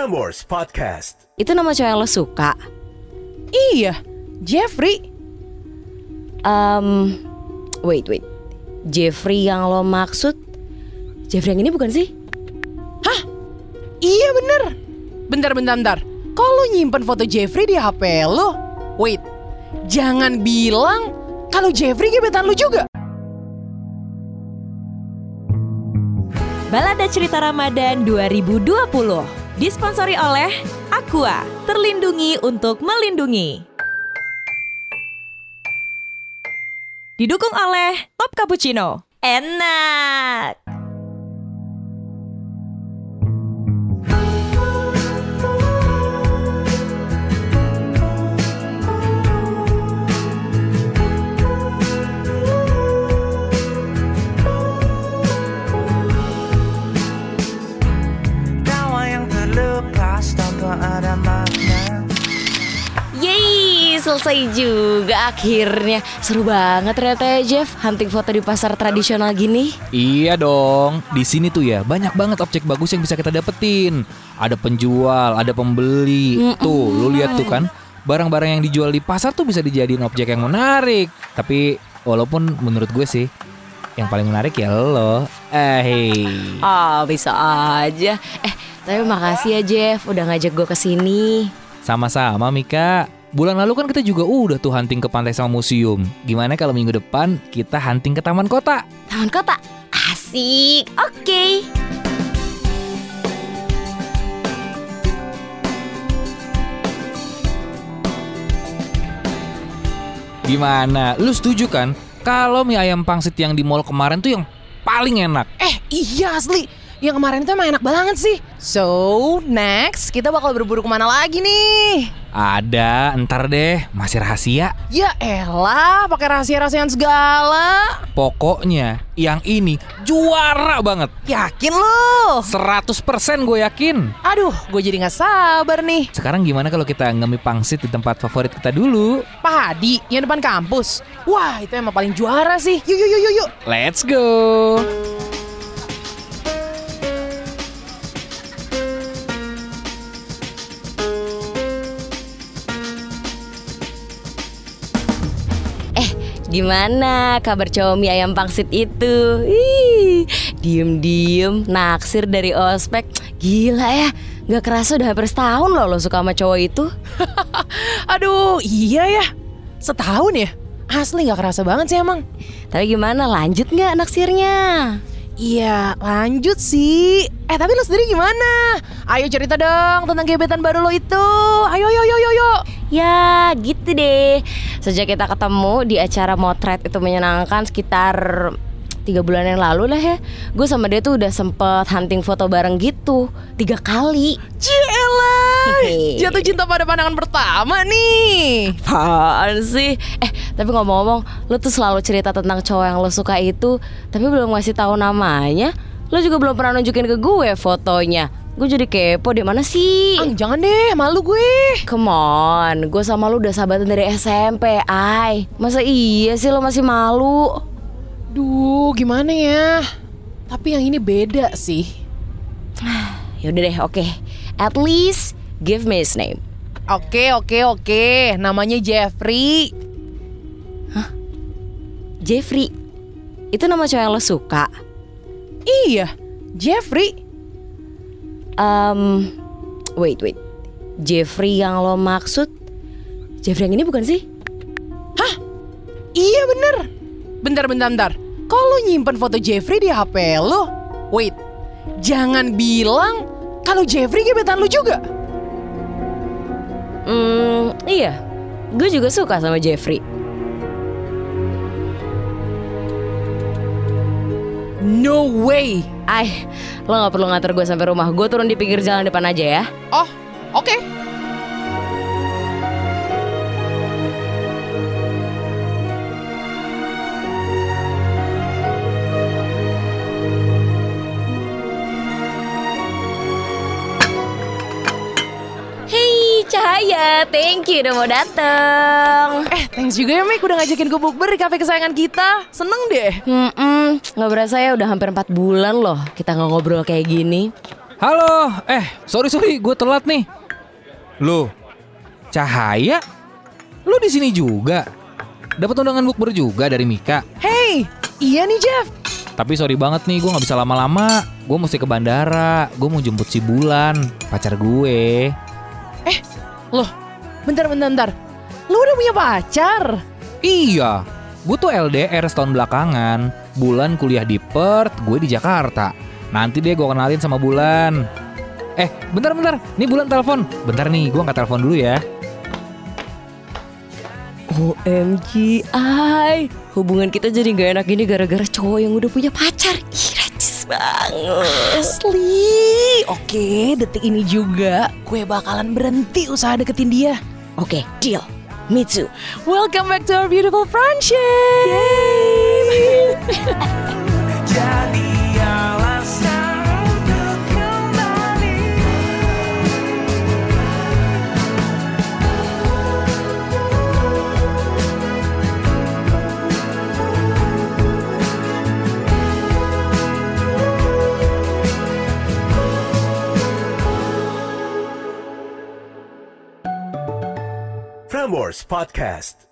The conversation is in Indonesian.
Prambors Podcast. Itu nama cowok yang lo suka. Iya, Jeffrey. Um, wait, wait. Jeffrey yang lo maksud? Jeffrey yang ini bukan sih? Iya bener. Bentar, bentar, bentar. Kok lo nyimpen foto Jeffrey di HP lo? Wait, jangan bilang kalau Jeffrey gebetan lo juga. Balada Cerita Ramadan 2020 disponsori oleh Aqua, terlindungi untuk melindungi. Didukung oleh Top Cappuccino. Enak. Tanpa ada makna Yeay, selesai juga akhirnya. Seru banget ternyata ya Jeff, hunting foto di pasar tradisional gini. Iya dong, di sini tuh ya banyak banget objek bagus yang bisa kita dapetin. Ada penjual, ada pembeli. Tuh, lu lihat tuh kan, barang-barang yang dijual di pasar tuh bisa dijadiin objek yang menarik. Tapi walaupun menurut gue sih, yang paling menarik ya lo. Eh. Ah, bisa aja. Eh, tapi makasih ya Jeff udah ngajak gue ke sini. sama-sama Mika. Bulan lalu kan kita juga udah tuh hunting ke pantai sama museum. Gimana kalau minggu depan kita hunting ke taman kota? Taman kota. Asik. Oke. Gimana? Lu setuju kan? Kalau mie ayam pangsit yang di mall kemarin tuh yang paling enak. Eh, iya asli. Yang kemarin itu emang enak banget sih. So, next kita bakal berburu ke mana lagi nih? Ada, ntar deh, masih rahasia. Ya elah, pakai rahasia-rahasiaan segala. Pokoknya yang ini juara banget. Yakin lo? 100% gue yakin. Aduh, gue jadi nggak sabar nih. Sekarang gimana kalau kita ngemi pangsit di tempat favorit kita dulu? Pak Hadi, yang depan kampus. Wah, itu emang paling juara sih. Yuk, yuk, yuk, yuk, yuk. Let's go. Gimana kabar cowok mie ayam pangsit itu? Ih, diem-diem naksir dari ospek. Gila ya, nggak kerasa udah hampir setahun loh lo suka sama cowok itu. Aduh, iya ya. Setahun ya? Asli nggak kerasa banget sih emang. Tapi gimana, lanjut nggak naksirnya? Iya, lanjut sih. Eh, tapi lo sendiri gimana? Ayo cerita dong tentang gebetan baru lo itu. Ayo, ayo, ayo, ayo, ayo. Ya gitu deh Sejak kita ketemu di acara motret itu menyenangkan sekitar tiga bulan yang lalu lah ya Gue sama dia tuh udah sempet hunting foto bareng gitu Tiga kali Cielah, jatuh cinta pada pandangan pertama nih. Apaan sih? Eh tapi ngomong-ngomong Lo tuh selalu cerita tentang cowok yang lo suka itu Tapi belum ngasih tahu namanya Lo juga belum pernah nunjukin ke gue fotonya Gue jadi kepo di mana sih? Ang, jangan deh, malu gue. Come on, gue sama lu udah sahabatan dari SMP, ay. Masa iya sih lo masih malu? Duh, gimana ya? Tapi yang ini beda sih. Yaudah deh, oke. At least give me his name. Oke, oke, oke. Namanya Jeffrey. Jeffrey. Itu nama cowok yang lo suka. Iya, Jeffrey. Um, wait, wait. Jeffrey yang lo maksud? Jeffrey yang ini bukan sih? Bentar, bentar, bentar. Kok lo nyimpen foto Jeffrey di HP lo? Wait, jangan bilang kalau Jeffrey gebetan lo juga. Hmm, iya. Gue juga suka sama Jeffrey. No way. Ay, lo gak perlu ngatur gue sampai rumah. Gue turun di pinggir jalan depan aja ya. Oh, oke. Hey, Cahaya, thank you udah mau dateng. Eh, thanks juga ya Mik udah ngajakin gue bukber di kafe kesayangan kita. Seneng deh. Hmm, nggak berasa ya udah hampir 4 bulan loh kita nggak ngobrol kayak gini. Halo, eh sorry sorry, gue telat nih. Loh, Cahaya, lu di sini juga? Dapat undangan bukber juga dari Mika. Hey, iya nih Jeff. Tapi sorry banget nih, gue nggak bisa lama-lama. Gue mesti ke bandara. Gue mau jemput si Bulan, pacar gue. Loh, bentar bentar bentar. Lu udah punya pacar? Iya, gue tuh LDR setahun belakangan. Bulan kuliah di Perth, gue di Jakarta. Nanti deh gue kenalin sama Bulan. Eh, bentar-bentar. Nih Bulan telepon. Bentar nih, gue angkat telepon dulu ya. OMG, ay, hubungan kita jadi gak enak gini gara-gara cowok yang udah punya pacar. Ih, banget. Asli. Oke, detik ini juga gue bakalan berhenti usaha deketin dia. Oke, deal. Me too. Welcome back to our beautiful friendship. Jadi Podcast.